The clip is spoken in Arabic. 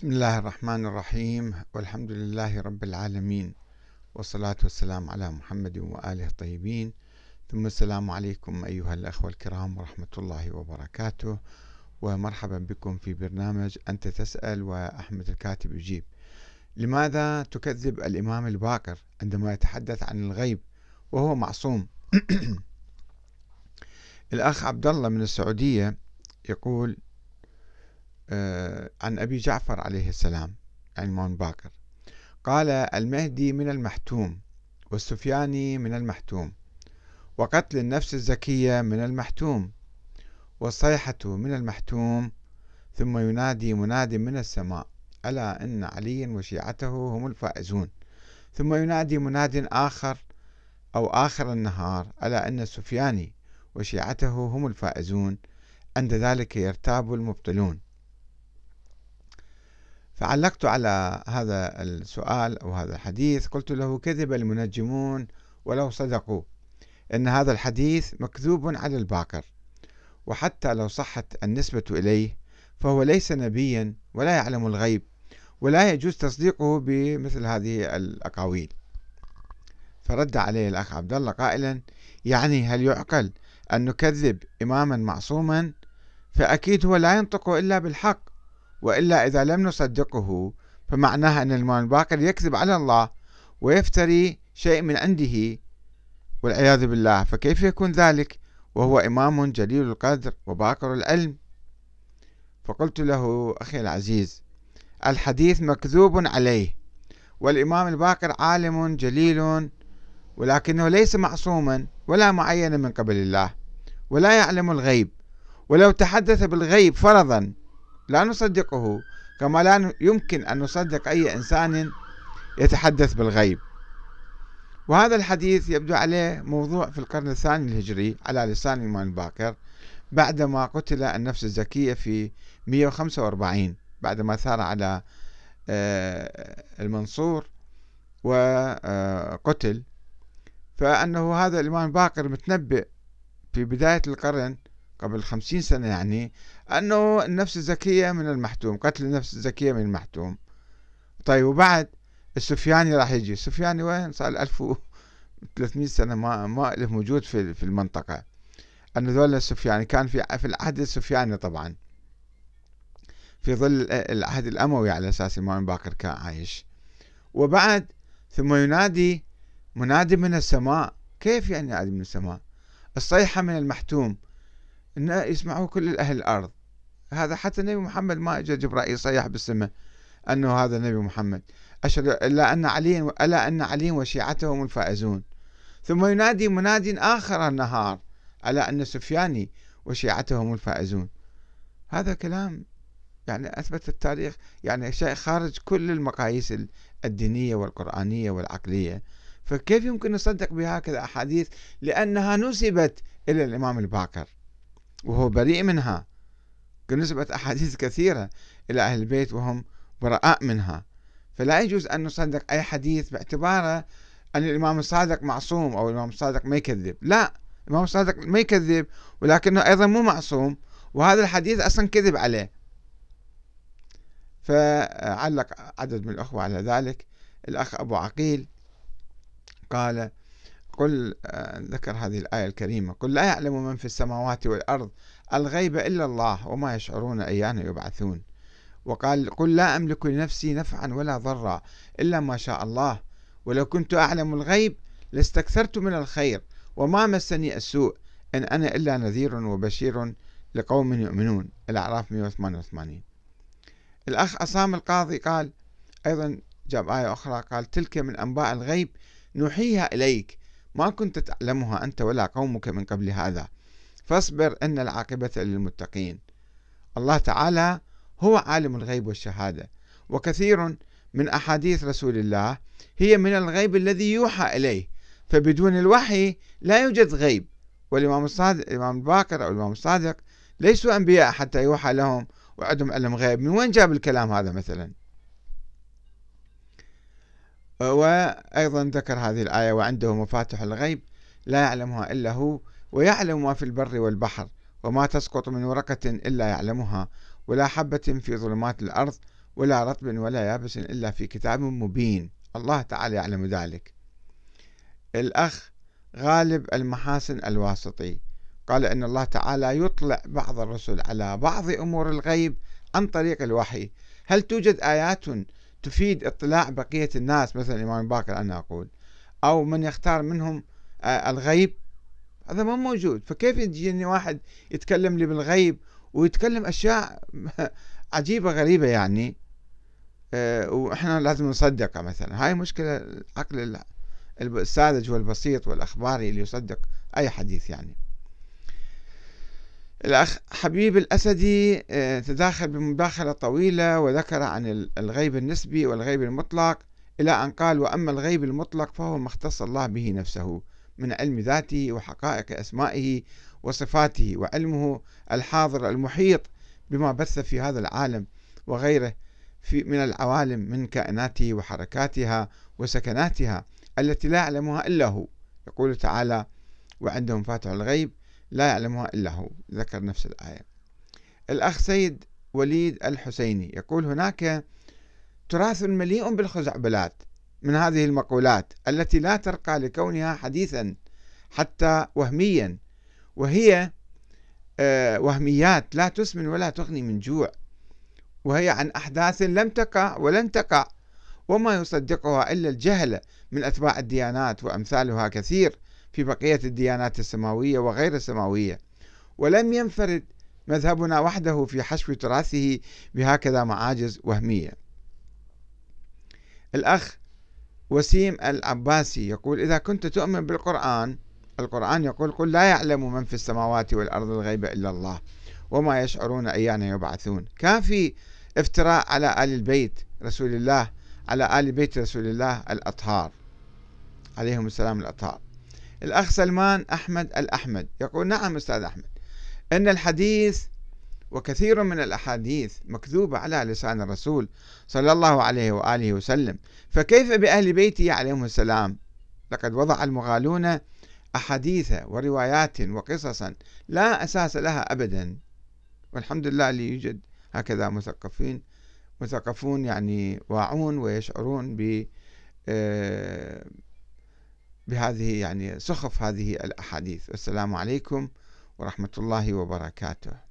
بسم الله الرحمن الرحيم والحمد لله رب العالمين والصلاة والسلام على محمد وآله الطيبين. ثم السلام عليكم أيها الأخوة الكرام ورحمة الله وبركاته. ومرحبا بكم في برنامج أنت تسأل وأحمد الكاتب يجيب. لماذا تكذب الإمام الباقر عندما يتحدث عن الغيب وهو معصوم؟ الأخ عبد الله من السعودية يقول عن أبي جعفر عليه السلام عنوان باكر. قال المهدي من المحتوم والسفياني من المحتوم وقتل النفس الزكية من المحتوم والصيحة من المحتوم ثم ينادي مناد من السماء ألا إن عليا وشيعته هم الفائزون. ثم ينادي مناد آخر أو آخر النهار ألا إن السفياني وشيعته هم الفائزون عند ذلك يرتاب المبطلون. فعلقت على هذا السؤال أو هذا الحديث قلت له كذب المنجمون ولو صدقوا إن هذا الحديث مكذوب على الباقر وحتى لو صحت النسبة إليه فهو ليس نبيا ولا يعلم الغيب ولا يجوز تصديقه بمثل هذه الأقاويل. فرد عليه الأخ عبد الله قائلا يعني هل يعقل أن نكذب إماما معصوما؟ فأكيد هو لا ينطق إلا بالحق. وإلا إذا لم نصدقه فمعناها أن الإمام الباقر يكذب على الله ويفتري شيء من عنده والعياذ بالله. فكيف يكون ذلك؟ وهو إمام جليل القدر وباقر العلم. فقلت له أخي العزيز الحديث مكذوب عليه والإمام الباقر عالم جليل ولكنه ليس معصوما ولا معينا من قبل الله ولا يعلم الغيب ولو تحدث بالغيب فرضا لا نصدقه كما لا يمكن أن نصدق أي إنسان يتحدث بالغيب. وهذا الحديث يبدو عليه موضوع في القرن الثاني الهجري على لسان الإمام الباقر بعدما قتل النفس الزكية في 145 بعدما ثار على آه، المنصور وقتل فأنه هذا الإمام الباقر متنبئ في بداية القرن قبل خمسين سنة يعني أنه النفس الزكية من المحتوم قتل النفس الزكية من المحتوم. طيب وبعد؟ السفياني راح يجي. السفياني وين؟ صار 1300 سنة ما ما له موجود في في المنطقة. أن ذول السفياني كان في في العهد السفياني طبعا. في ظل العهد الأموي على أساس الإمام باكر كان عايش. وبعد؟ ثم ينادي منادي من السماء. كيف يعني ينادي من السماء؟ الصيحة من المحتوم. إن يسمعه كل أهل الأرض. هذا حتى النبي محمد ما اجى جبرائيل صيح بالسماء أنه هذا النبي محمد. أشهد إلا أن علي ألا أن علي وشيعته هم الفائزون. ثم ينادي مناد آخر النهار على أن سفياني وشيعته هم الفائزون. هذا كلام يعني أثبت التاريخ. يعني شيء خارج كل المقاييس الدينية والقرآنية والعقلية. فكيف يمكن نصدق بهكذا أحاديث لأنها نسبت إلى الإمام الباقر؟ وهو بريء منها. نسبت أحاديث كثيرة إلى أهل البيت وهم براء منها. فلا يجوز أن نصدق أي حديث باعتباره أن الإمام الصادق معصوم أو الإمام الصادق ما يكذب. لا الإمام الصادق ما يكذب ولكنه أيضا مو معصوم وهذا الحديث أصلا كذب عليه. فعلق عدد من الأخوة على ذلك. الأخ أبو عقيل قال قل آه، ذكر هذه الآية الكريمة. قل لا يعلم من في السماوات والأرض الغيب إلا الله وما يشعرون أيان يبعثون. وقال قل لا أملك لنفسي نفعا ولا ضرا إلا ما شاء الله. ولو كنت أعلم الغيب لاستكثرت من الخير وما مسني السوء إن أنا إلا نذير وبشير لقوم يؤمنون. الأعراف 188 الأخ أصام القاضي قال أيضا جاب آية أخرى قال تلك من أنباء الغيب نوحيها إليك. ما كنت تعلمها أنت ولا قومك من قبل هذا. فاصبر إن العاقبة للمتقين. الله تعالى هو عالم الغيب والشهادة وكثير من أحاديث رسول الله هي من الغيب الذي يوحى إليه. فبدون الوحي لا يوجد غيب. والإمام الصادق الإمام الباقر أو الإمام الصادق ليسوا أنبياء حتى يوحى لهم وعندهم علم غيب. من وين جاب الكلام هذا مثلا؟ وأيضا ذكر هذه الآية وعنده مفاتح الغيب لا يعلمها إلا هو ويعلم ما في البر والبحر وما تسقط من ورقة إلا يعلمها ولا حبة في ظلمات الأرض ولا رطب ولا يابس إلا في كتاب مبين. الله تعالى يعلم ذلك. الأخ غالب المحاسن الواسطي قال إن الله تعالى يطلع بعض الرسل على بعض أمور الغيب عن طريق الوحي. هل توجد آيات تفيد اطلاع بقية الناس مثل الإمام باكر أنا أقول أو من يختار منهم آه، الغيب. هذا ما موجود. فكيف يجيني واحد يتكلم لي بالغيب ويتكلم أشياء عجيبة غريبة يعني؟ آه، وإحنا لازم نصدقها مثلا. هاي مشكلة العقل الساذج والبسيط والأخباري اللي يصدق أي حديث يعني. الأخ حبيب الأسدي آه، تداخل بمداخلة طويلة وذكر عن الغيب النسبي والغيب المطلق إلى أن قال وأما الغيب المطلق فهو ما اختص الله به نفسه من علم ذاته وحقائق أسمائه وصفاته وعلمه الحاضر المحيط بما بث في هذا العالم وغيره في من العوالم من كائناته وحركاتها وسكناتها التي لا يعلمها إلا هو. يقول تعالى وعندهم فاتح الغيب لا يعلمها إلا هو. ذكر نفس الآية. الأخ سيد وليد الحسيني يقول هناك تراث مليء بالخزعبلات من هذه المقولات التي لا ترقى لكونها حديثا حتى وهميا وهي آه، وهميات لا تسمن ولا تغني من جوع وهي عن أحداث لم تقع ولن تقع وما يصدقها إلا الجهل من أتباع الديانات وأمثالها كثير. في بقية الديانات السماوية وغير السماوية. ولم ينفرد مذهبنا وحده في حشو تراثه بهكذا معاجز وهمية. الأخ وسيم العباسي يقول إذا كنت تؤمن بالقرآن القرآن يقول قل لا يعلم من في السماوات والأرض الغيب إلا الله وما يشعرون أيان يبعثون كان في افتراء على آل البيت رسول الله على آل بيت رسول الله الأطهار عليهم السلام الأطهار. الأخ سلمان أحمد الأحمد. يقول نعم أستاذ أحمد أن الحديث وكثير من الأحاديث مكذوبة على لسان الرسول صلى الله عليه وآله وسلم فكيف بأهل بيته عليهم السلام؟ لقد وضع المغالون أحاديث وروايات وقصصا لا أساس لها أبدا. والحمد لله اللي يوجد هكذا مثقفين مثقفون يعني واعون ويشعرون ب آه، بهذه يعني سخف هذه الأحاديث. السلام عليكم ورحمة الله وبركاته.